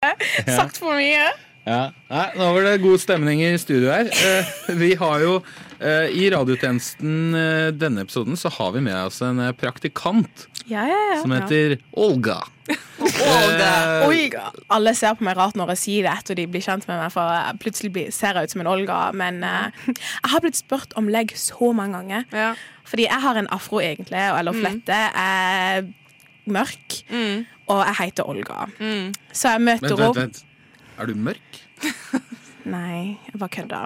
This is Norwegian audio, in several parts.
Sagt for mye. Ja. Nei, nå var det god stemning i studio her. Eh, vi har jo eh, I radiotjenesten eh, denne episoden så har vi med oss en praktikant Ja, ja, ja. som heter Olga. Olga. Olga. alle ser på meg rart når jeg sier det etter de blir kjent med meg, for jeg plutselig blir, ser jeg ut som en Olga. Men jeg har blitt spurt om legg så mange ganger. Ja. Fordi jeg har en afro, egentlig, eller flette. Jeg er mørk, Mm. Og jeg heter Olga. Mm. Så jeg møter Vent, vent, vent. Er du mørk? Nei, jeg bare kødda.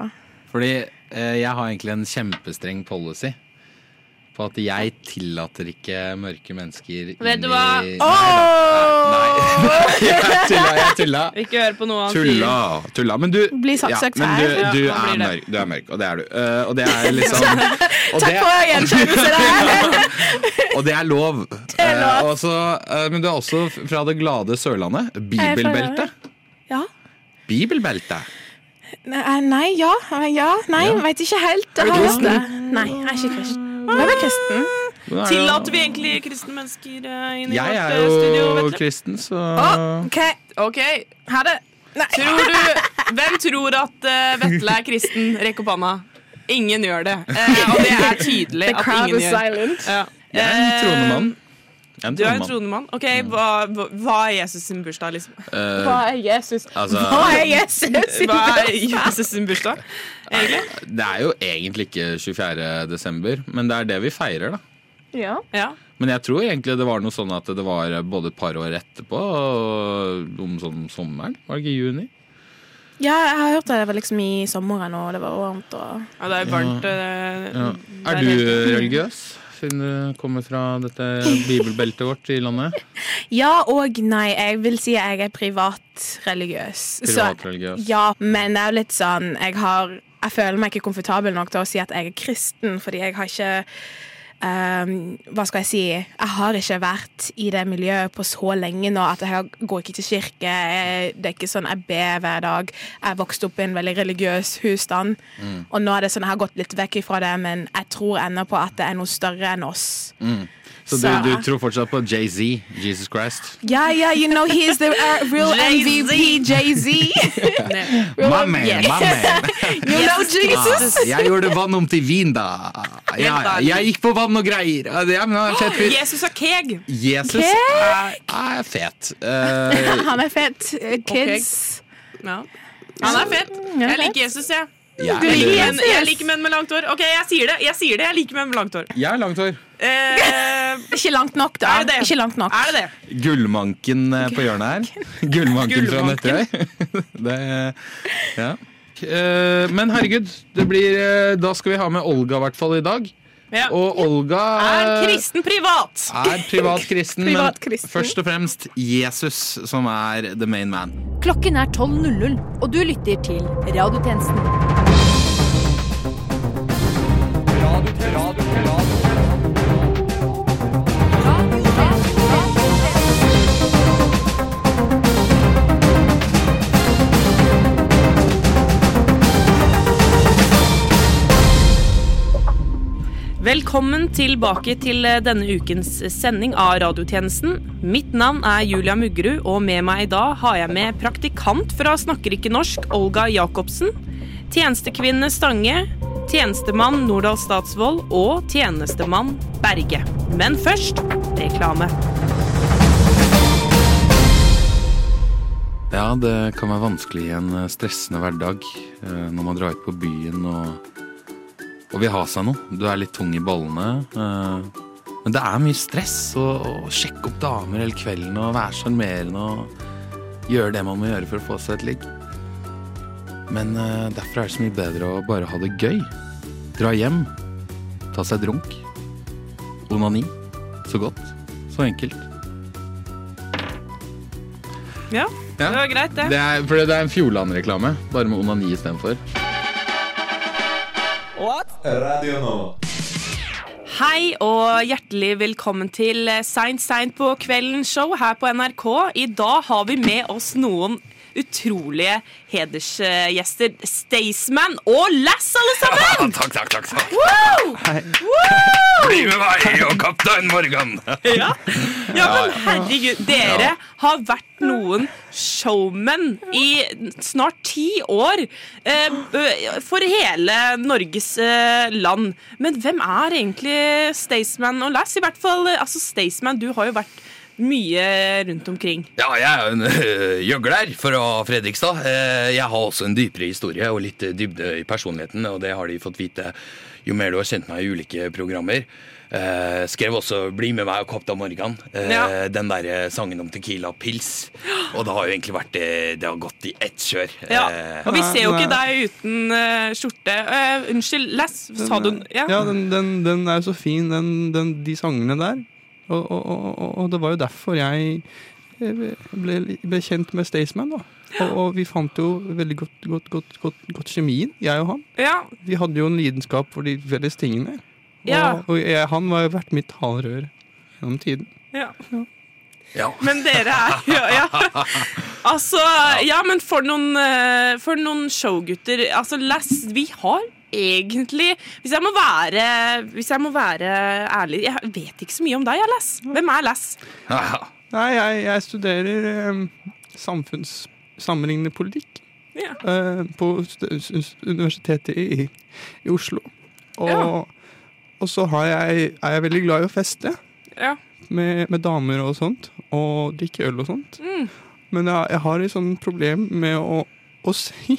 Fordi eh, jeg har egentlig en kjempestreng policy. På at jeg tillater ikke mørke mennesker Vet du hva? i Nei, nei. jeg tulla, jeg tulla. Ikke hør på noe han Tulla, tulla. Men du, ja, men du, du, Ja, er mørk, du er mørk, og det er du. Uh, og det er liksom og Takk det, og det er lov. Uh, også, og så, eh, men du er også fra det glade Sørlandet. Bibelbelte. Ja. Bibelbelte. Nei, nei, ja. Ja, nei, Ja. veit ikke helt. Er du Jeg har kristen? hørt det. Nei, jeg er ikke kristen. Hvem er kristen? Er det- Tillater vi egentlig kristne mennesker eh, inn i Jeg vårt studio? Jeg er jo kristen, så OK, Ok, ha det. Tror du Hvem tror at uh, Vetle er kristen? Rekk opp hånda. Ingen gjør det. Uh, og det er tydelig The at crowd ingen is gjør silent. ja. Jeg er en Eh, troende mann. Er en Du er en troende mann. Ok, hva, hva- hva er Jesus sin bursdag, liksom? Uh, Hva er Jesus? altså, Hva er Jesus? Hva er Jesus sin bursdag, egentlig? det er jo egentlig ikke 24. desember, men det er det vi feirer, da. Ja. Ja. Men jeg tror egentlig det var noe sånn at det var både et par år etterpå, og om sånn sommeren. Var det ikke juni? ja, jeg har hørt det. Det var liksom i sommeren, og det var varmt. Og... ja, det er varmt. eh, Ja. det Er du religiøs? Siden du kommer fra dette bibelbeltet vårt i landet. Ja og nei. Jeg vil si jeg er privatreligiøs. Privatreligiøs. Ja, men det er jo litt sånn Jeg har Jeg føler meg ikke komfortabel nok til å si at jeg er kristen, fordi jeg har ikke ehm, hva skal jeg si Jeg har ikke vært i det miljøet på så lenge nå at jeg går ikke til kirke. Jeg, det er ikke sånn jeg ber hver dag. Jeg vokste opp i en veldig religiøs husstand. Og nå er det sånn jeg har gått litt vekk ifra det, men jeg tror ennå på at det er noe større enn oss. Så du, du tror fortsatt på Jay-Z, Jesus Christ? Yeah, yeah, you know he's the uh, real MVP, Jay-Z. My man, Yes. my man. you know Jesus. Ah, jeg gjorde vann om til vin, da. Ja, jeg gikk på vann og greier. Ja, det er fett fyr. Jesus er keg! Jesus Keg? er, er fet. Uh, Han er fett. Kids. Kids. Ja. Han er fett. Jeg liker Jesus, jeg. Jeg, Du liker er, Men jeg liker menn med langt hår. Ok, jeg sier det. Jeg sier det, jeg liker menn med langt hår. jeg har langt hår. Eh, Ikke langt nok, da. Er det det? Ikke langt nok. er det det? Gullmanken eh, på hjørnet her. Gullmanken fra. Nøtterøy. Det, ja. Eh, Men herregud, det blir, eh, da skal vi ha med Olga i hvert fall i dag. Ja. Og Olga Er kristen privat? er privat kristen, Privat men først og fremst Jesus som er the main man. Klokken er 12.00, og du lytter til Radiotjenesten. Velkommen tilbake til eh, denne ukens sending av radiotjenesten. Mitt navn er Julia Muggerud, og med meg i dag har jeg med praktikant fra Snakker ikke norsk, Olga Jacobsen. Tjenestekvinne Stange. Tjenestemann Nordahl Statsvold og tjenestemann Berge. Men først reklame. Ja, det kan være vanskelig i en eh, stressende hverdag eh, når man drar ut på byen og, og vil ha seg noe. Du er litt tung i ballene. eh, Men det er mye stress å, å sjekke opp damer hele kvelden og være sjarmerende og gjøre det man må gjøre for å få seg et ligg. Men eh, derfor er det så mye bedre å bare ha det gøy. Dra hjem, ta seg drunk. Onani. Så godt. Så enkelt. Ja, Ja. det var greit, det. Det er, for det er en Fjordland-reklame, bare med onani istedenfor. Radio Nova. Hei og hjertelig velkommen til Seint seint på kvelden-show her på NRK. I dag har vi med oss noen utrolige hedersgjester. Staysman og Lass, alle sammen! takk, takk, takk. takk. Woo! Bli med meg og kaptein Morgan. Ja. ja, men herregud, dere har vært noen showmen i snart ti år eh, for hele Norges eh, land. Men hvem er egentlig Staysman og Lass? I hvert fall, eh, altså Staysman, du har jo vært mye rundt omkring. Ja, jeg er jo en øh, gjøgler fra Fredrikstad. Eh, Jeg har også en dypere historie og litt øh, dybde i personligheten, og det har de fått vite jo mer du har kjent meg i ulike programmer. Eh, skrev også 'Bli med meg og Kaptein Morgan', eh, Ja. den der eh, sangen om Tequila Pils. Og det har jo egentlig vært det, det har gått i ett kjør. Ja. Eh, Og vi ser jo ikke deg uten eh, skjorte. Eh, unnskyld, Lass, sa du ja, den, den, den er jo så fin, den, den, de sangene der. Og, og, og, det var jo derfor jeg eh, ble, ble kjent med Staysman. da. Og, og vi fant jo veldig godt, godt, godt, godt, godt kjemien, jeg og han. Ja. Vi hadde jo en lidenskap for de felles tingene. Ja. og jeg, han var jo vært mitt talerør gjennom tiden. ja. ja. Men dere er jo ja. Altså, ja, men for noen, eh, for noen showgutter Altså, Lass, vi har egentlig Hvis jeg må være, hvis jeg må være ærlig Jeg vet ikke så mye om deg, jeg, Lass. Hvem er Lass? Ja. Nei, jeg, jeg studerer eh, samfunnssammenlignende politikk Ja. eh, på Universitetet i, i Oslo. Og, Ja. og så har jeg, er jeg veldig glad i å feste Ja. med, med damer og sånt, og drikke øl og sånt. Mm. Men jeg, jeg har et sånt problem med å, å si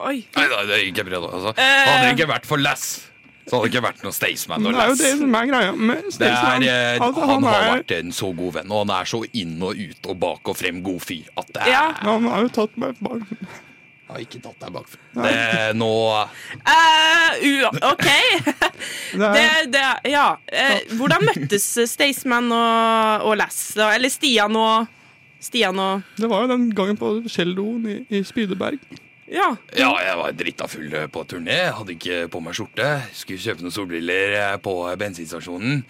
Oi. Nei da, det gikk ikke bra. Altså. Eh. Hadde det ikke vært for Lass, så hadde det ikke vært noe Staysman og Lass. det er jo det som er greia med Staysman. eh, Altså, han har er- vært en så god venn, og han er så inn og ut og bak og frem god fyr at det er Ja. Han har jo tatt meg bak. Jeg har ikke tatt deg bakfra. Det nå uh, OK. Det Det, ja. Eh, hvordan møttes Staysman og, og Lass? Eller Stian og Stian og det var jo den gangen på celloen i, i Spydeberg. Ja. Ja, jeg var drita full eh, på turné. Hadde ikke på meg skjorte. Skulle kjøpe noen solbriller eh, på bensinstasjonen.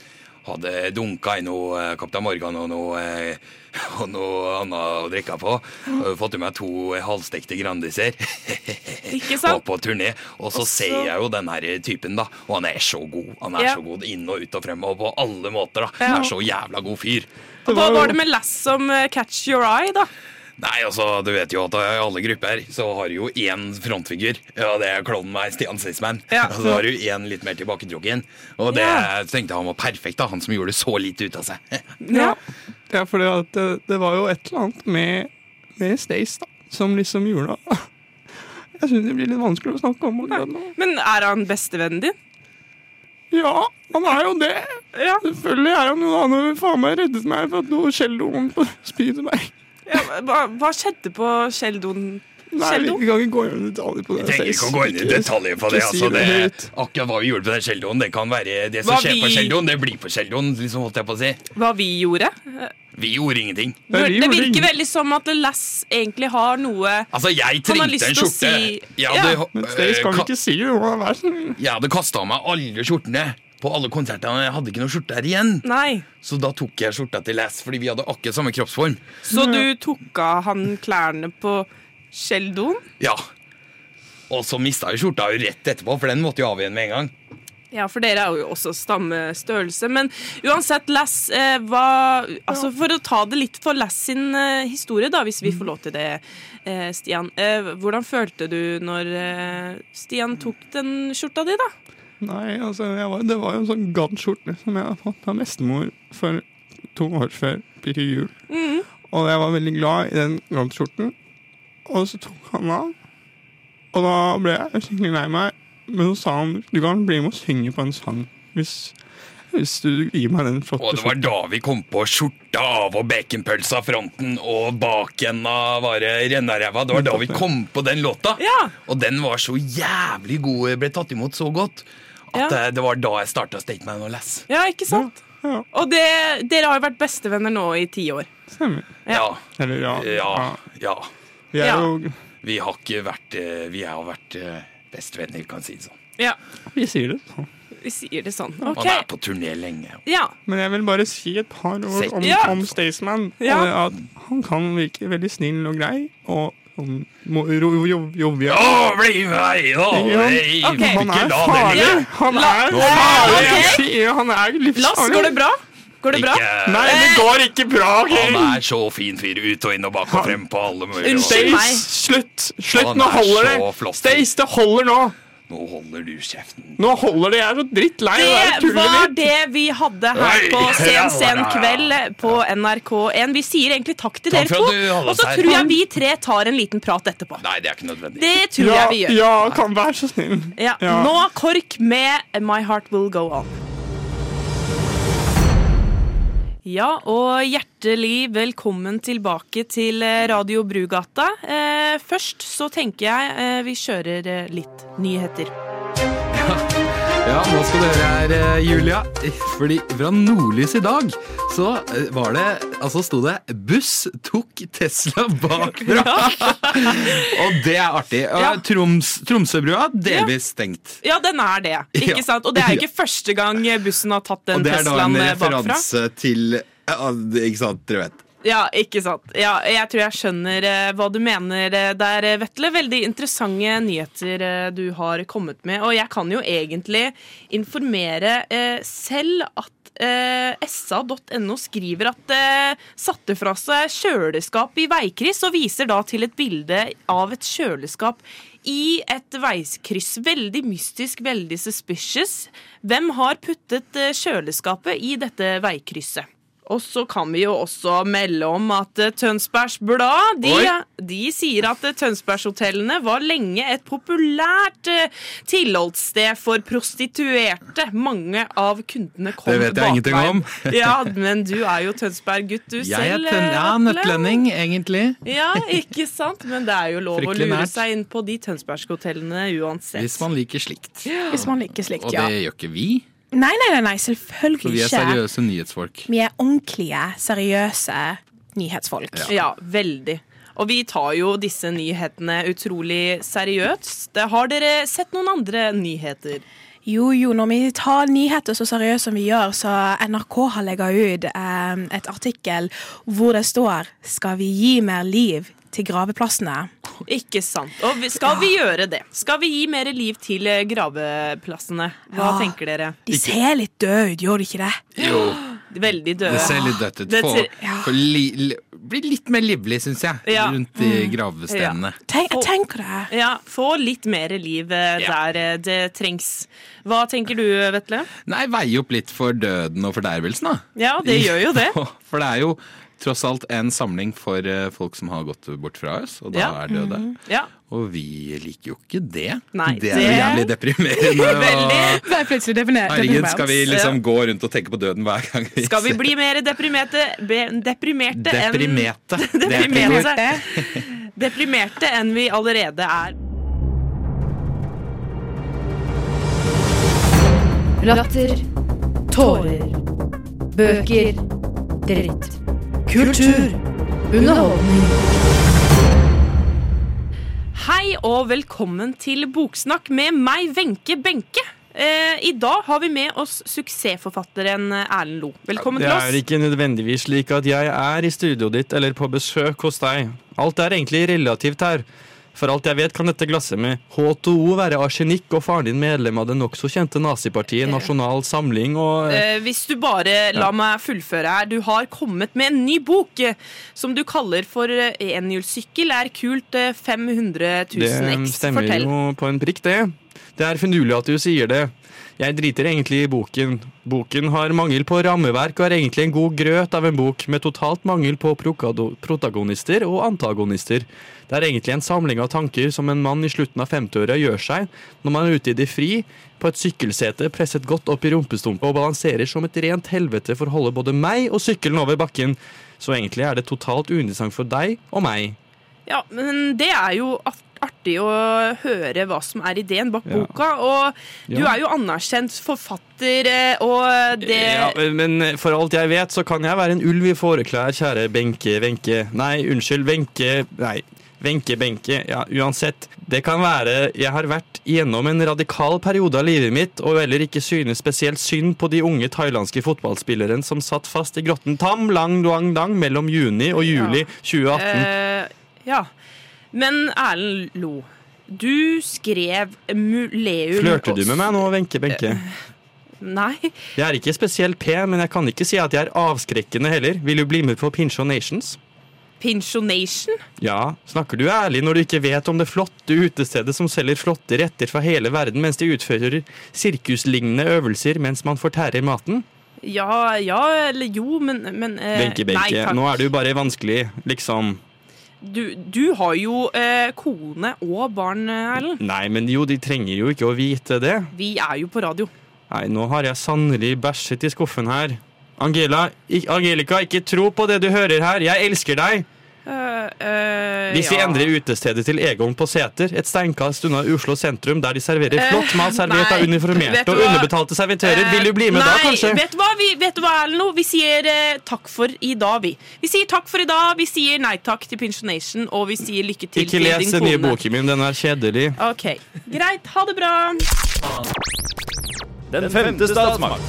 Hadde dunka i noe eh, Kaptein Morgan og noe, eh, og noe annet å drikke på. Og Fått i meg to halvstekte Grandiser. Ikke sant? Og på turné. Og så ser jeg jo den her typen, da. Og han er så god. Han er Ja. så god inn og ut og frem og på alle måter. da Han er så jævla god fyr. Og hva var det med Lass som eh, catch your eye, da? Nei, altså, du vet jo at i alle grupper så har du jo én frontfigur. Ja, det er klovnen meg, Stian Staysman. Ja. Og så har du én litt mer tilbaketrukken. Og det Ja. tenkte jeg han var perfekt, da. Han som gjorde så lite ut av seg. Ja. Ja, for det, det var jo et eller annet med, med Stace da, som liksom gjorde Jeg syns det blir litt vanskelig å snakke om akkurat nå. Men er han bestevennen din? Ja, han er jo det. Ja. Selvfølgelig er han jo det. Han har faen meg reddet meg fra noe skjellord på Spydeberg. Ja hva, hva skjedde på Sheldon? Nei, vi, kan ikke gå inn i detaljer på det. Vi trenger ikke å gå inn i detaljer på det. altså det. Akkurat hva vi gjorde på den Sheldon, det kan være det som Hva skjer på Kjeldon Sheldon, det blir på Sheldon, liksom holdt jeg på å si. Hva vi gjorde? Vi gjorde ingenting. Nei, vi det virker veldig som at Lass egentlig har noe Altså, jeg Han har trengte lyst en skjorte. si- Jeg Ja, Men Stace kan eh, vi ikke si det. Jeg hadde kasta av meg alle skjortene på alle konsertene. Jeg hadde ikke noen skjorte her igjen. Nei. Så da tok jeg skjorta til Les, fordi vi hadde akkurat samme kroppsform. Så du tok av han klærne på Sheldon? Ja. Og så mista jeg skjorta jo rett etterpå, for den måtte jo av igjen med en gang. Ja, for dere er jo også stammestørrelse. Men uansett, Lass, eh, hva Altså, for å ta det litt for Lass sin eh, historie, da, hvis vi får lov til det, eh, Stian. Eh, hvordan følte du når eh, Stian tok den skjorta di, da? Nei, altså, jeg var, det var jo en sånn gaddskjorte som jeg hadde fått av bestemor for to år før Pirre jul. Mm. Og jeg var veldig glad i den gaddskjorten. Og så tok han av. Og da ble jeg skikkelig lei meg. Men så sa han du kan bli med og synge på en sang hvis, hvis du gir meg den flotte Og det var da vi kom på skjorta av og baconpølsa fronten og bakenda av det rennaræva. Det var da vi kom på den låta. Ja. Og den var så jævlig god, ble tatt imot så godt, at Ja. eh, det var da jeg starta Stateman og Less. Ja, ikke sant? Ja, Og det, dere har jo vært bestevenner nå i ti år. stemmer. Ja. Eller ja. Ja. ja. Vi er Ja. jo Vi har ikke vært eh, Vi har vært eh, bestevenner, kan si det sånn. Ja. Vi sier det sånn. Vi sier det sånn. Han OK. er på turné lenge. Ja. Men jeg vil bare si et par ord om, Ja. om Staysman. Ja. At han kan virke veldig snill og grei. Og og må ro- jo- jovial. Å, bli med meg! Å, Ja. nei, Ok. Han er farlig! Han er farlig! Han er livsfarlig. Lass, går det bra? Går det bra? Ikke- Nei, det går ikke bra. Okay? Han er så fin fyr ut og inn og bak og frem på alle mulige Unnskyld måter. meg. Stace, slutt! Slutt, nå er holder det! Stace, det holder nå! Nå holder du kjeften. Nå holder det. Jeg er så drittlei av det Det tullet var mitt. det vi hadde her på Sen sen kveld på NRK1. Vi sier egentlig takk til Takk dere to. Og så tror jeg vi tre tar en liten prat etterpå. Nei, det er ikke nødvendig. Det tror Ja, jeg vi gjør. ja, kan være så snill. Ja. Ja. Nå KORK med My Heart Will Go On. Ja, og hjertelig velkommen tilbake til eh, Radio Brugata. Eh, først så tenker jeg eh, vi kjører litt nyheter. Ja, nå skal du høre her, eh, Julia. Fordi fra Nordlys i dag så eh, var det Altså sto det 'Buss tok Tesla bakfra'. og det er artig. Ja. Troms, Tromsøbrua delvis stengt. Ja, den er det. Ikke Ja. sant? Og det er ikke første gang bussen har tatt den Teslaen bakfra. Og det er da en eh, referanse til Ikke sant, dere vet. Ja, ikke sant. Ja, jeg tror jeg skjønner eh, hva du mener eh, der, eh, Vetle. Veldig interessante nyheter du har kommet med. Og jeg kan jo egentlig informere selv at eh, sa.no skriver at det satte fra seg kjøleskap i veikryss, og viser da til et bilde av et kjøleskap i et veikryss. Veldig mystisk, veldig suspicious. Hvem har puttet kjøleskapet i dette veikrysset? Og så kan vi jo også melde om at eh, Tønsbergs Blad de, de sier at eh, Tønsbergshotellene var lenge et populært eh, tilholdssted for prostituerte. Mange av kundene kom Det vet jeg ingenting om. ja, men du er jo Tønsberg-gutt du Jeg selv. Er ten, ja, nøttlending, egentlig. Ja, ikke sant? Men det er jo lov å lure nært. seg inn på de Tønsbergshotellene uansett. Hvis man liker slikt. Hvis man liker slikt, ja. Og det gjør ikke vi. Nei, nei, nei, nei For selvfølgelig vi er ikke. seriøse nyhetsfolk. Vi er ordentlige, seriøse nyhetsfolk. Ja, veldig. Og vi tar jo disse nyhetene utrolig seriøst. Har dere sett noen andre nyheter? Jo, jo, når vi tar nyheter så seriøst som vi gjør, så NRK har legget ut eh, et artikkel hvor det står 'Skal vi gi mer liv til graveplassene'? Ikke sant. Og skal vi gjøre det? Skal vi gi mer liv til eh, graveplassene? Hva Ja. tenker dere? De ser litt døde ut, gjør de ikke det? Jo, Veldig døde. det ser litt dødt ut. Det Få, få li, li, bli litt mer livlig, syns jeg, Ja. rundt de gravestenene. Tenk, Og- jeg tenker det. Ja, Få litt mer liv eh, Ja. der eh, det trengs. Hva tenker du, Vetle? Nei, veie opp litt for døden og fordervelsen, da. Ja, det gjør jo det. For det er jo tross alt en samling for eh, folk som har gått bort fra oss, og da Ja. er døde. Ja, Og vi liker jo ikke det. Nei, det er jo jævlig deprimerende. og- Veldig. Det er definert. Herregud, skal vi liksom gå rundt og tenke på døden hver gang vi Skal vi ser- bli mer deprimerte, be, deprimerte Deprimerte. Er. Deprimerte. Deprimerte enn vi allerede er. Latter. Tårer. Bøker. Dritt. Kultur. Underholdning. Hei og velkommen til Boksnakk med meg, Wenche Benke. Eh, I dag har vi med oss suksessforfatteren Erlend Lo. Velkommen Det til er ikke nødvendigvis slik at jeg er i studioet ditt eller på besøk hos deg. Alt er egentlig relativt her. For alt jeg vet, kan dette glasset med H2O være arsenikk og faren din medlem av det nokså kjente nazipartiet Nasjonal Samling og Eh, hvis du bare la meg fullføre her. Du har kommet med en ny bok eh, som du kaller for eh, Enhjulssykkel er kult eh, 500 000 Det stemmer jo på en prikk, det. Det er finurlig at du sier det. Jeg driter egentlig i boken. Boken har mangel på rammeverk og er egentlig en god grøt av en bok med totalt mangel på protagonister og antagonister. Det er egentlig en samling av tanker som en mann i slutten av 50-åra gjør seg når man er ute i det fri, på et sykkelsete presset godt opp i rumpestumpa og balanserer som et rent helvete for å holde både meg og sykkelen over bakken. Så egentlig er det totalt uinteressant for deg og meg. Ja, men det er jo art- artig å høre hva som er ideen bak Ja. boka. Og du Ja. er jo anerkjent forfatter, eh, og det Ja, men for alt jeg vet, så kan jeg være en ulv i fåreklær, kjære Benke, Wenche Nei, unnskyld, Wenche Nei, Wenche, Benke. Ja, uansett. Det kan være jeg har vært gjennom en radikal periode av livet mitt, og heller ikke synes spesielt synd på de unge thailandske fotballspilleren som satt fast i grotten Tam Lang Duang Dang mellom juni og juli 2018. Uh, ja. Men Erlend Lo, du skrev Muleum Flørter du med meg nå, Wenche Benke? Nei. Jeg er ikke spesielt pen, men jeg kan ikke si at jeg er avskrekkende heller. Vil du bli med på Pincho Nations? Pinchonation? Ja, snakker du ærlig når du ikke vet om det flotte utestedet som selger flotte retter fra hele verden mens de utfører sirkuslignende øvelser mens man fortærer maten? Ja, ja eller jo, men, men eh, Benke, nei, takk. nå er du bare vanskelig, liksom. Du, du har jo eh, kone og barn, eh, Erlend. Nei, men jo, de trenger jo ikke å vite det. Vi er jo på radio. Nei, nå har jeg sannelig bæsjet i skuffen her. Angela, Angelica, ikke tro på det du hører her. Jeg elsker deg. Eh, eh, Hvis vi ja. endrer utestedet til Egon på Seter, et steinkast unna Oslo sentrum, der de serverer flott mat servert av nei, uniformerte og underbetalte servitører, Eh, vil du bli med da, kanskje? Vet du hva, vi, vet du hva Erlend? Vi sier eh, takk for i dag, vi. Vi sier takk for i dag, vi sier nei takk til pensjonation, og vi sier lykke til Ikke til les den nye boken min, den er kjedelig. Ok, Greit. Ha det bra. Den femte statsmakt.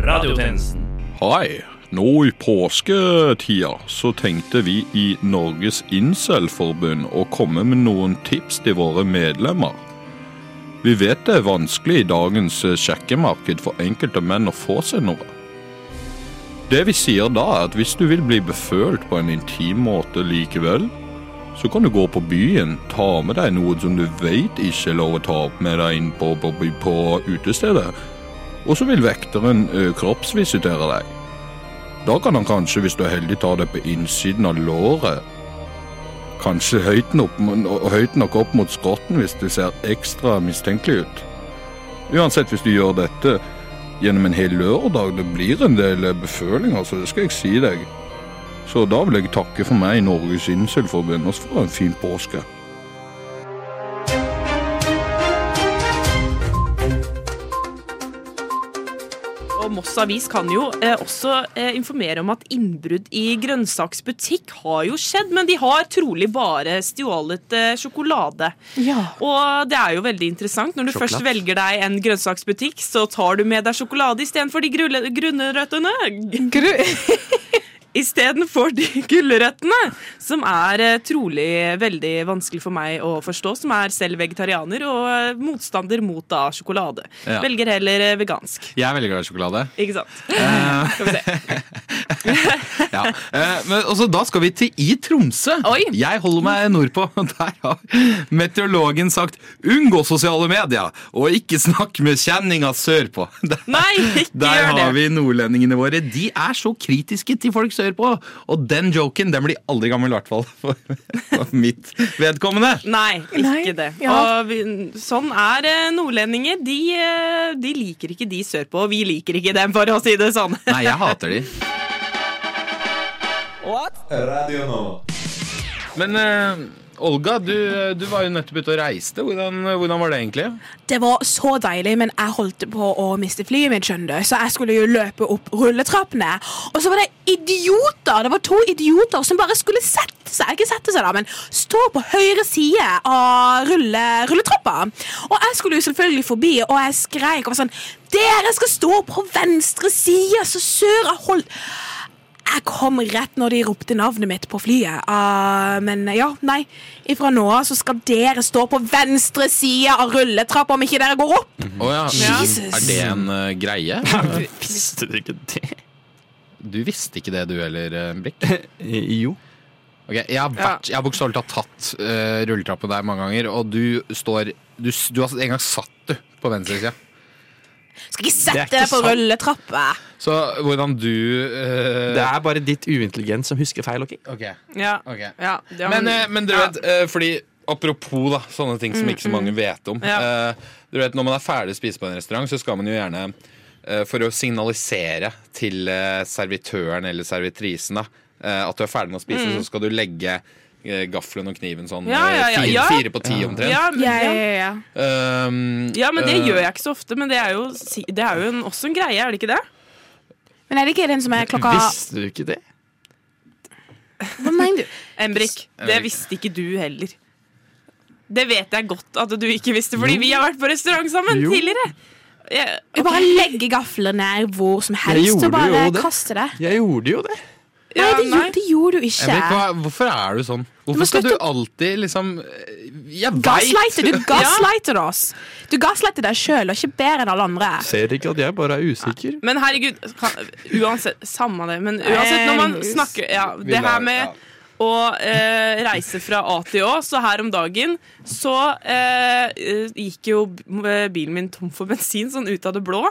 Radiotjenesten. Hei, nå i påsketida så tenkte vi i Norges Incel-forbund å komme med noen tips til våre medlemmer. Vi vet det er vanskelig i dagens eh, sjekkemarked for enkelte menn å få seg noe. Det vi sier da er at hvis du vil bli befølt på en intim måte likevel, så kan du gå på byen, ta med deg noe som du vet ikke er lov å ta opp med deg inn på, på, på utestedet, og så vil vekteren ø, kroppsvisitere deg. Da kan han kanskje, hvis du er heldig, ta det på innsiden av låret. Kanskje høyt nok, høyt nok opp mot skrotten hvis det ser ekstra mistenkelig ut. Uansett, hvis du gjør dette gjennom en hel lørdag, det blir en del eh, beføling, altså, det skal jeg si deg. Så da vil jeg takke for meg i Norges Inselforbund, og så får du en fin påske. Moss Avis kan jo eh, også eh, informere om at innbrudd i grønnsaksbutikk har jo skjedd, men de har trolig bare stjålet eh, sjokolade. Ja. Og det er jo veldig interessant. Når du Sjokolade. først velger deg en grønnsaksbutikk, så tar du med deg sjokolade istedenfor de grulle- grunne røttene. Gru Istedenfor de gulrøttene, som er eh, trolig veldig vanskelig for meg å forstå, som er selv vegetarianer og eh, motstander mot da sjokolade. Ja. Velger heller eh, vegansk. Jeg er veldig glad i sjokolade. Ikke sant? Skal vi se. Ja. Men også, da skal vi til i Tromsø. Oi. Jeg holder meg nordpå. Der har meteorologen sagt 'unngå sosiale medier', og ikke snakk med kjenninga sørpå. Der, Nei, ikke der gjør det. har vi nordlendingene våre. De er så kritiske til folk sørpå. Og den joken den blir aldri gammel, i hvert fall for, for mitt vedkommende. Nei, ikke det. ja. Og vi, sånn er eh, nordlendinger. De, eh, de liker ikke de sørpå, og vi liker ikke dem, for å si det sånn. Nei, jeg hater de. Radio Nova. Men eh, Olga, du, du var jo nettopp ute og reiste. Hvordan, hvordan var det egentlig? Det var så deilig, men jeg holdt på å miste flyet mitt, skjønner du. Så jeg skulle jo løpe opp rulletrappene. Og så var det idioter! Det var to idioter som bare skulle sette seg, ikke sette seg da, men stå på høyre side av rulle, rulletrappa. Og jeg skulle jo selvfølgelig forbi, og jeg skreik og var sånn Dere skal stå på venstre side! Så sør jeg holdt jeg kom rett når de ropte navnet mitt på flyet. Uh, men ja, nei. Ifra nå av så skal dere stå på venstre side av rulletrappa om ikke dere går opp. Å ja. Jesus. Er det en uh, greie? Visste du ikke det? Du visste ikke det du heller, eh, Blikk? Jo. Ok, jeg har, vært, jeg har bokstavelig talt tatt uh, rulletrappa der mange ganger, og du står Du, du har en gang satt du på venstre side. Skal ikke sette ikke deg på sant. rulletrappa. Så hvordan du eh, Det er bare ditt uintelligens som husker feil, OK? okay. Ja. okay. Ja, det Men, man- eh, men dere vet, eh, fordi Apropos da, sånne ting som ikke så mange vet om. Ja. Eh, dere vet, Når man er ferdig å spise på en restaurant, så skal man jo gjerne eh, For å signalisere til eh, servitøren eller servitrisen da, at du er ferdig med å spise, så skal du legge gaffelen og kniven sånn Ja, ja, ja, eh, fire, fire på ti omtrent. Ja, men, Ja, ja, ja. ja, ja. Um, ja, men det uh, gjør jeg ikke så ofte. Men det er jo, det er jo en, også en greie, er det ikke det? Men er det ikke den som er klokka Visste du ikke det? Hva mener du? Embrik, det visste ikke du heller. Det vet jeg godt at du ikke visste, fordi vi har vært på restaurant sammen Jo. tidligere. Jeg, okay. bare legge gaflene hvor som helst og bare kaste det. Jeg gjorde jo det. Ja, nei, det, nei. gjorde, det gjorde du ikke. Hva, hvorfor er du sånn? Hvorfor Hvorfor skal du alltid liksom Jeg Gaslighter, veit! du gaslighter oss. Du gaslighter deg sjøl og ikke bedre enn alle andre. Ser ikke at jeg bare er usikker. Men herregud, kan, uansett Samme det, men uansett når man snakker Ja, det her med å eh, reise fra A til Å, så her om dagen så eh, gikk jo bilen min tom for bensin, sånn ut av det blå.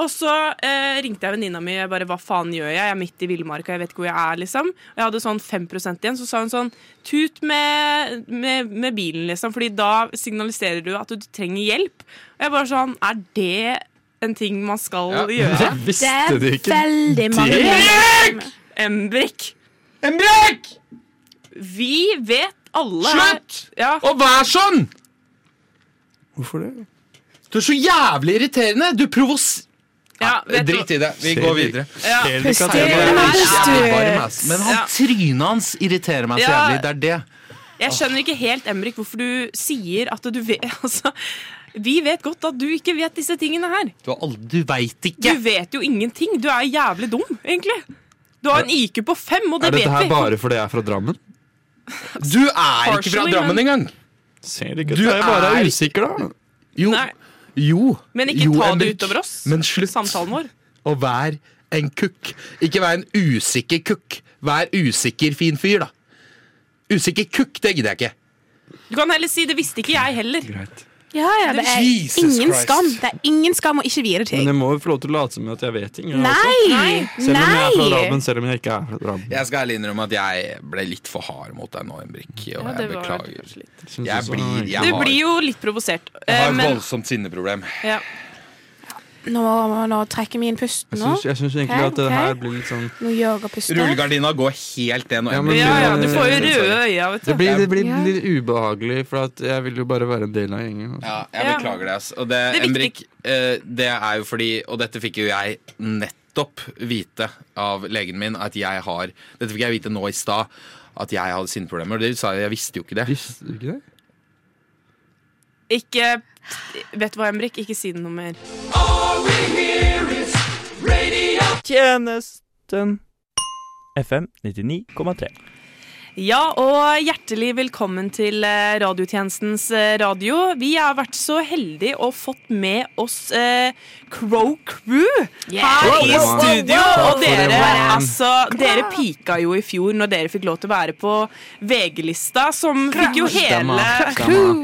Og så eh, ringte jeg venninna mi. Jeg bare, Hva faen gjør jeg? Jeg er midt i villmarka, jeg vet ikke hvor jeg er. liksom Og Jeg hadde sånn 5 igjen. Så sa hun sånn Tut med, med, med bilen, liksom. Fordi da signaliserer du at du trenger hjelp. Og jeg bare sånn Er det en ting man skal Ja. gjøre? Det Visste er du ikke veldig mange det? Embrik! Henrik! Vi vet alle her- Slutt! Ja. Å være sånn! Hvorfor det? Du er så jævlig irriterende! Du provos... ja Drit i det. Vi Ser går videre. Ja. Ikke er. Men han, trynet hans irriterer meg så jævlig. Det er det. Jeg skjønner ikke helt, Emrik, hvorfor du sier at du vet altså, Vi vet godt at du ikke vet disse tingene her. Du, aldri- du veit Du vet jo ingenting. Du er jævlig dum, egentlig. Du har en IQ på fem, og det Er dette her bare fordi jeg er fra Drammen? Du er ikke fra Drammen engang! Ser du er at jeg bare er er- usikker, da? Jo. Nei, jo. men ikke jo, ta det Henrik. utover oss. Men slutt Samtalen vår. å være en kukk. Ikke vær en usikker kukk. Vær usikker fin fyr, da. Usikker kukk, det gidder jeg ikke. Du kan heller si 'det visste ikke jeg heller'. Greit. Ja, ja, det er Jesus ingen Christ. skam. Det er ingen skam å ikke vite Men ting. jeg må jo få lov til å late som at jeg vet ting. jeg også. Nei! Nei. Selv om jeg er fra Nei! Drammen, selv om jeg ikke er fra Drammen. Jeg skal ærlig innrømme at jeg ble litt for hard mot deg nå, Henrik. Og Ja, jeg beklager. Jeg blir, jeg Du har, blir jo litt provosert. jeg har eh, et Men voldsomt sinneproblem. ja. Nå, nå trekker vi inn pusten nå. jeg syns egentlig okay, at det her blir litt sånn Nå yogapuster. Rullegardina går helt ned nå. Ja, men- ja, ja, du får jo røde øyne, Det blir, det blir Ja. litt ubehagelig, for at jeg vil jo bare være en del av gjengen. altså. Ja, jeg Ja. beklager det. Og det, Det. Henrik, eh, det er jo fordi Og dette fikk jo jeg nettopp vite av legen min at jeg har Dette fikk jeg vite nå i stad. At jeg hadde sinneproblemer. Og det sa jeg, jeg visste jo ikke det. Visste du ikke det? Ikke Vet du hva, Emrik? Ikke si det noe mer. Tjenesten FM 99,3. Ja, og hjertelig velkommen til eh, radiotjenestens eh, radio. Vi har vært så heldige og fått med oss eh, Crow Crew her i studio. Og dere, altså, dere pika jo i fjor når dere fikk lov til å være på VG-lista, som fikk jo hele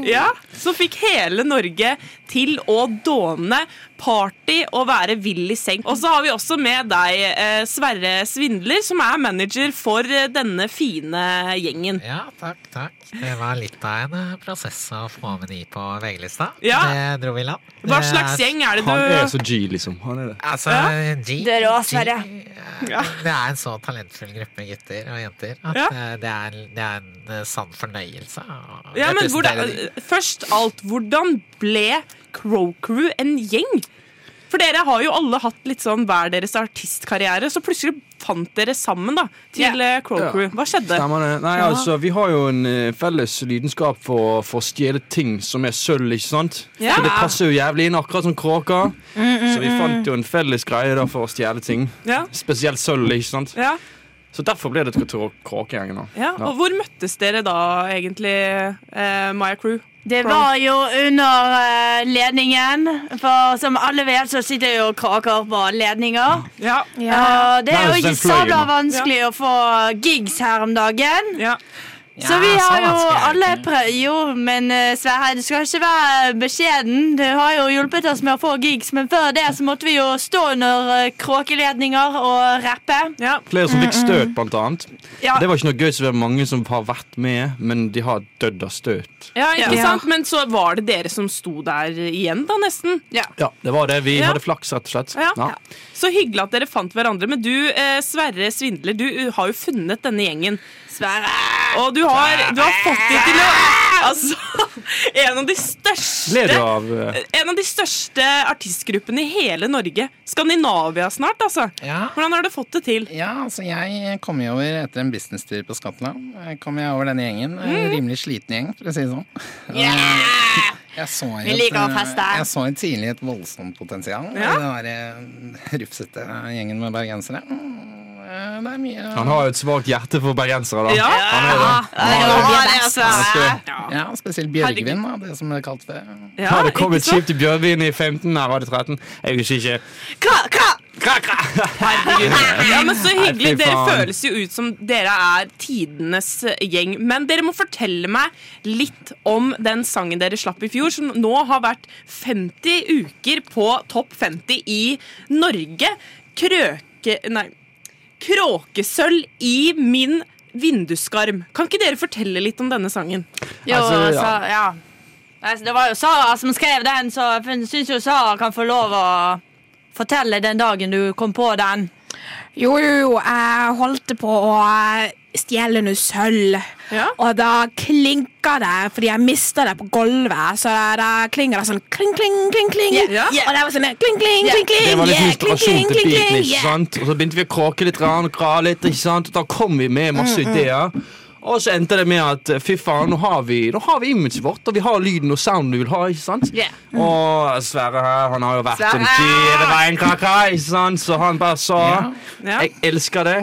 ja, Som fikk hele Norge til å dåne party og være vill i seng. Og så har vi også med deg, eh, Sverre Svindler, som er manager for eh, denne fine gjengen. Ja, takk, takk. Det var litt av en eh, prosess å få med de på VG-lista. Ja. Det dro vi i land. Hva slags gjeng er det du Han er så G, liksom. Han er det. Altså, G, Det er rå, Sverre. G, eh, Det er en så talentfull gruppe gutter og jenter at Ja. det, er, det er en sann fornøyelse ja, men hvordan. Først alt, hvordan ble Crow Crew en gjeng? For dere har jo alle hatt litt sånn hver deres artistkarriere, så plutselig fant dere sammen da til yeah. Crow Crew. Hva skjedde? Stemmer det. Nei, altså, vi har jo en eh, felles lidenskap for, for å stjele ting som er sølv, ikke sant? Ja. Så det passer jo jævlig inn, akkurat som kråker. Så vi fant jo en felles greie da for å stjele ting. Ja, Spesielt sølv, ikke sant? ja, Så derfor ble det Kråkegjengen. nå. ja. Og hvor møttes dere da egentlig, eh, Maya Crew? Det var jo under eh, ledningen. For som alle vet, så sitter jo kråker på ledninger. Ja, Ja. Og det er jo ikke sabla vanskelig å få gigs her om dagen. ja. Så Ja, vi så har jo alle prøvd Jo, men eh, Sverre, du skal ikke være beskjeden. Du har jo hjulpet oss med å få gigs, men før det så måtte vi jo stå under eh, kråkeledninger og rappe. ja. Flere som fikk støt, blant annet. Ja. Det var ikke noe gøy, så det er mange som har vært med, men de har dødd av støt. Ja, ikke Ja. sant? Men så var det dere som sto der igjen, da, nesten. Ja, det var det. Vi Ja. hadde flaks, rett og slett. Ja. Så hyggelig at dere fant hverandre. Men du, eh, Sverre Svindler, du har jo funnet denne gjengen. Sverre! Og du har, du har fått det til å Altså, en av de største av uh... En av de største artistgruppene i hele Norge. Skandinavia snart, altså. Ja. Hvordan har du fått det til? Ja, altså jeg kom jo over etter en businesstur på Skottland. Jeg kom jeg over denne gjengen. En rimelig sliten gjeng, for å si det sånn. Jeg så jo Vi liker å et, eh, feste. Jeg så et tidlig et voldsomt potensial Ja. den der rufsete gjengen med bergensere. Eh, Det er mye Han har jo et svakt hjerte for bergensere, da. Ja. Han er det. Ja, Ja, spesielt Bjørgvin, da, det som er kalt det. Ja, hadde det kommet kjipt i skip til Bjørvin i 15? her var det 13? Jeg husker ikke. Kra, kra. Herregud. Ja, men Så hyggelig. Dere føles jo ut som dere er tidenes gjeng. Men dere må fortelle meg litt om den sangen dere slapp i fjor, som nå har vært 50 uker på topp 50 i Norge. Krøke... Nei. Kråkesølv i min vinduskarm. Kan ikke dere fortelle litt om denne sangen? Jo, Altså, ja. så, ja. Altså, Det var jo Sara som skrev den, så jeg syns jo Sara kan få lov å fortelle den dagen du kom på den. Jo, jo, jo, jeg holdt på å stjele noe sølv. Ja. Og da klinka det, fordi jeg mista det på gulvet. Så da klinger det sånn kling, kling, kling, kling. Ja. Og det var sånn kling, kling, kling, kling. Det var litt yeah, inspirasjon til beaten. ikke sant? Og så begynte vi å kråke litt rann, og gra litt. ikke sant? Og da kom vi med masse ideer. Og så endte det med at fy faen, nå har vi, nå har vi imaget vårt, og vi har lyden og sounden du vil ha. ikke sant? Yeah. Og Sverre her, han har jo vært Sverre! en veien kaka, ikke sant? Så han bare sa Ja. Jeg elsker det.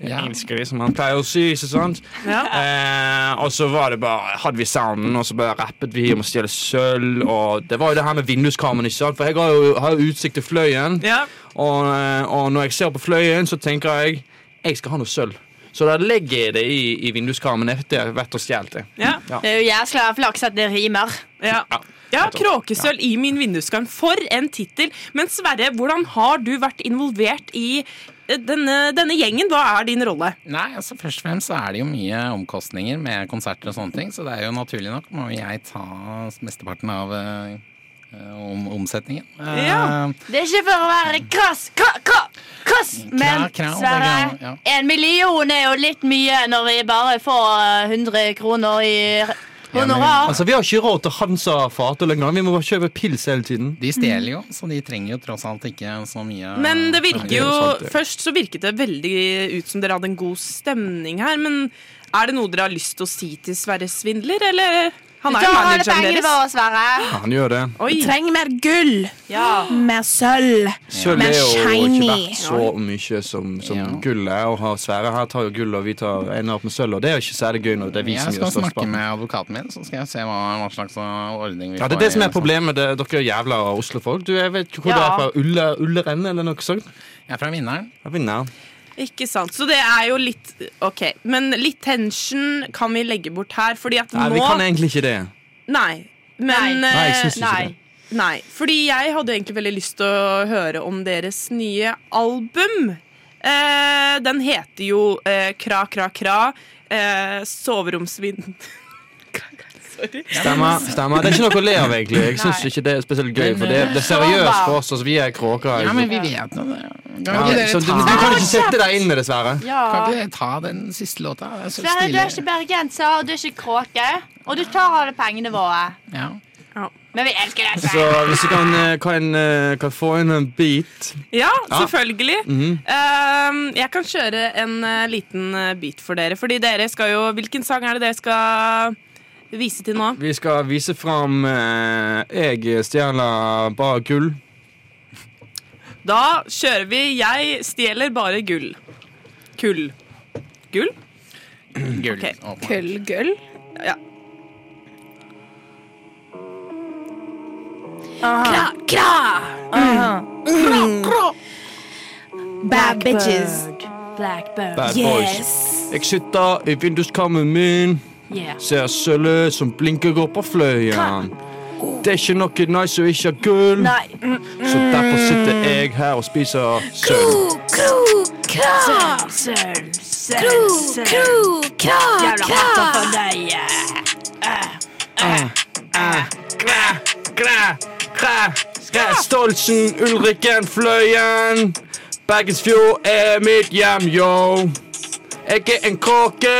Jeg Ja. elsker det, som han pleier å si. ikke sant? Ja. Eh, og så var det bare, hadde vi sounden, og så bare rappet vi om å stjele sølv. Og det var jo det her med vinduskarmen. ikke sant? For jeg har jo, har jo utsikt til Fløyen. Ja. Og, eh, og når jeg ser på Fløyen, så tenker jeg jeg skal ha noe sølv. Så da legger jeg det i, i vinduskarmen etter hvert og stjeler det. Ja. Det er jo jæskla flaks at det rimer. Ja. ja, Kråkesølv i min vinduskarm. For en tittel! Men Sverre, hvordan har du vært involvert i eh, denne, denne gjengen? Hva er din rolle? Nei, altså Først og fremst så er det jo mye omkostninger med konserter og sånne ting, så det er jo naturlig nok må jeg ta mesteparten av eh, om, omsetningen. Eh, Ja. Det er ikke for å være krass, kra, kra, krass, men Sverre, er- en million er jo litt mye når vi bare får eh, 100 kroner i honorar. Altså, Vi har ikke råd til Hansa fater lenger. Vi må bare kjøpe pils hele tiden. De stjeler jo, så de trenger jo tross alt ikke så mye Men det virker er jo. Først så virket det veldig ut som dere hadde en god stemning her. Men er det noe dere har lyst til å si til Sverre Svindler, eller? Han er jo manageren pengene deres. våre, Sverre. Ja, han gjør det. Vi trenger mer gull. Ja. Mer sølv. Sølv er jo ikke shiny. verdt så mye som, som Ja. gull er. Og har Sverre her tar jo gull, og vi tar ender opp med sølv. Og det er jo ikke særlig gøy når det er vi Jeg som skal gjør størst snakke med advokaten min, så skal jeg se hva, hva slags ordning vi får. Ja, Det er det som er problemet. Det, dere er jævla Oslo-folk. Du, Jeg vet ikke hvor Ja. du er fra. Ulle, Ulleren eller noe sånt? Jeg er fra Vinneren. Ja, vinner. Ikke sant. Så det er jo litt OK. Men litt tension kan vi legge bort her, fordi at Nei, nå vi kan egentlig ikke det. Nei. Men Nei. Nei, jeg eh, syns ikke Nei. det. Nei, fordi jeg hadde egentlig veldig lyst til å høre om deres nye album. Eh, den heter jo eh, Kra, kra, kra. Eh, soveromsvind... Sorry. Stemmer. stemmer. Det er ikke noe å le av, egentlig. Jeg syns ikke det er spesielt gøy, for det, det er seriøst for oss. Altså, vi er kråker. Ja, men vi vet nå det. Kan Ja, ikke dere du, ta, du kan ikke sette deg inn i det, dessverre. Ja. kan ikke dere ta den siste låta? Det er så Sverre, du er ikke bergenser, og du er ikke kråke. Og du tar alle pengene våre. Ja. Men vi elsker deg, Så hvis du kan, eh, kan, eh, kan få inn en beat Ja, selvfølgelig. Mm. Eh, jeg kan kjøre en eh, liten eh, beat for dere. Fordi dere skal jo Hvilken sang er det dere skal vise til nå? Vi skal vise fram eh, Jeg stjeler bare gull. Da kjører vi Jeg stjeler bare gull. Kull. Gull? Gull. Ok. Kull, gull. Ja. Kra, kra. Bad bitches. Blackbird. Bad boys. Yes. Jeg sitter i vinduskarmen min, Yeah. ser sølvet som blinker opp på fløyen. Det er ikke noe nice å ikke ha gull, Nei. så derfor sitter jeg her og spiser sølv. Sølv, sølv, sølv. kra, Jævla hatter for deg. Kræ, kræ, kræ, kræ. Stoltsen, Ulrikken, Fløyen. Bergensfjord er mitt hjem, yo. Jeg er en kråke,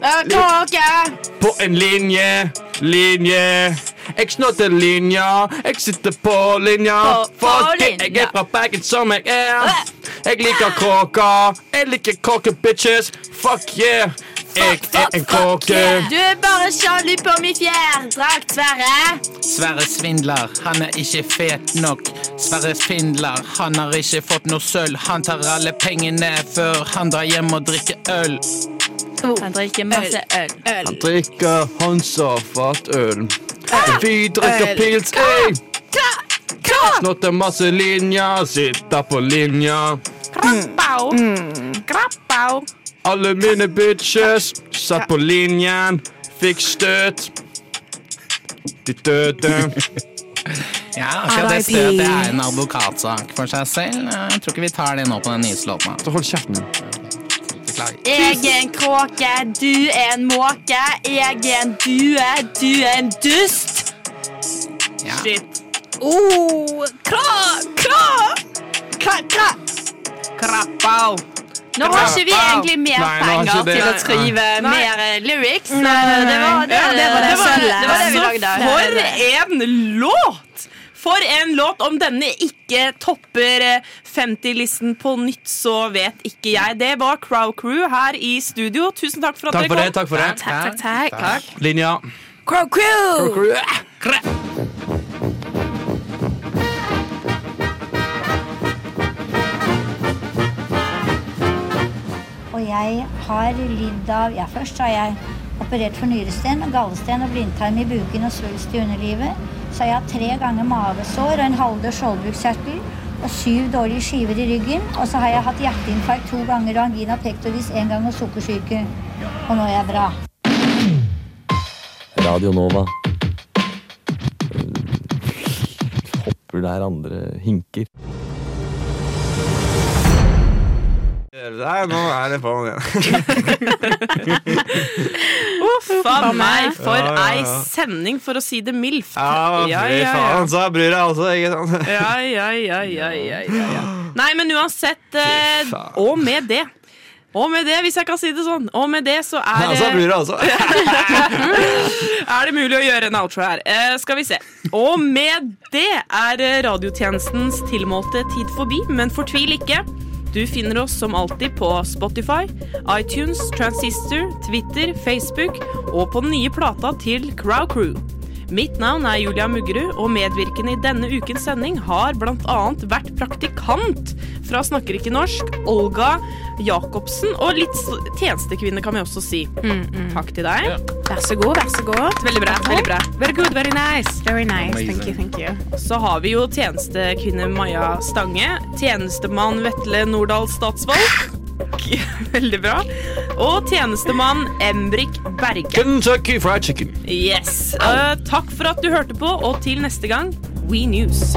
Kråke! På en linje, linje. Jeg snotter linja, jeg sitter på linja. Fuck it, jeg er fra Bergen som jeg er. Jeg liker kråka, jeg liker kråke, bitches. Fuck yeah, jeg er en kråke. Du er bare sjalu på min fjærdrakt, Sverre. Sverre Svindler, han er ikke fet nok. Sverre Svindler, han har ikke fått noe sølv. Han tar alle pengene før han drar hjem og drikker øl. Han drikker masse øl. Han drikker Hansa fatøl. Vi drikker Øl. pils, ey. Snotter masse linjer, sitter på linja. Krabbau. Krabbau. Alle mine bitches satt på linjen, fikk støt. De døde. Ja, akkurat det støtet er en advokatsak for seg selv. Jeg tror ikke vi tar det nå på den nyeste låten. Så hold kjeften. Jeg er en kråke, du er en måke. Jeg er en due, du er en dust. Ja. Shit. Oh, kra, kra! Kra, kra. Krabbau. Nå har ikke vi egentlig mer Nei, penger til å skrive Nei. mer eh, lyrics. Nei, nei. Det var det, Ja, det var det det, var, sølvet. det, var vi lagde. For en låt! For en låt! Om denne ikke topper eh, 50-listen på nytt, så vet ikke jeg. Det var Crow Crew her i studio. Tusen takk for at Takk dere dere det. kom. takk for det. Takk, takk, takk. Linja. Crow crew! Og jeg har lidd av Ja, først har jeg operert for nyresten, gallesten og blindtarm i buken og svulst i underlivet. Så har jeg hatt tre ganger mavesår og en halvdød skjoldbruskkjertel og syv dårlige skiver i ryggen. Og så har jeg hatt hjerteinfarkt to ganger og angina pectoris én gang og sukkersyke. Og nå er jeg bra. Radio Nova. Hopper der andre hinker. Nei, nå er det på igjen. Uff a meg, for Ja, ja, ei sending, for å si det mildt. Ja, fy faen, så bryr jeg også, ikke sant? Ja, ja, ja, ja, ja, ja, ja. Nei, men uansett eh, Og med det. Og med det, hvis jeg kan si det sånn. Og med det så er Ja, så blir bryr altså. også. er det mulig å gjøre en outro her. Eh, skal vi se. Og med det er radiotjenestens tilmålte tid forbi, men fortvil ikke. Du finner oss som alltid på Spotify, iTunes, Transistor, Twitter, Facebook og på den nye plata til Crow Crew. Mitt navn er Julia Muggerud, og medvirkende i denne ukens sending har bl.a. vært praktikant fra Snakker ikke norsk, Olga Jacobsen, og litt tjenestekvinne, kan vi også si. Takk til deg. Vær så god, vær så god. Veldig bra. veldig bra Very good, very nice. Very nice. Thank you, thank you. Så har vi jo tjenestekvinne Maja Stange. Tjenestemann Vetle Nordahl Statsvalg. Veldig bra. Og tjenestemann Embrik Berge. Kentucky Fried Chicken. Yes. Uh, takk for at du hørte på, og til neste gang, We News.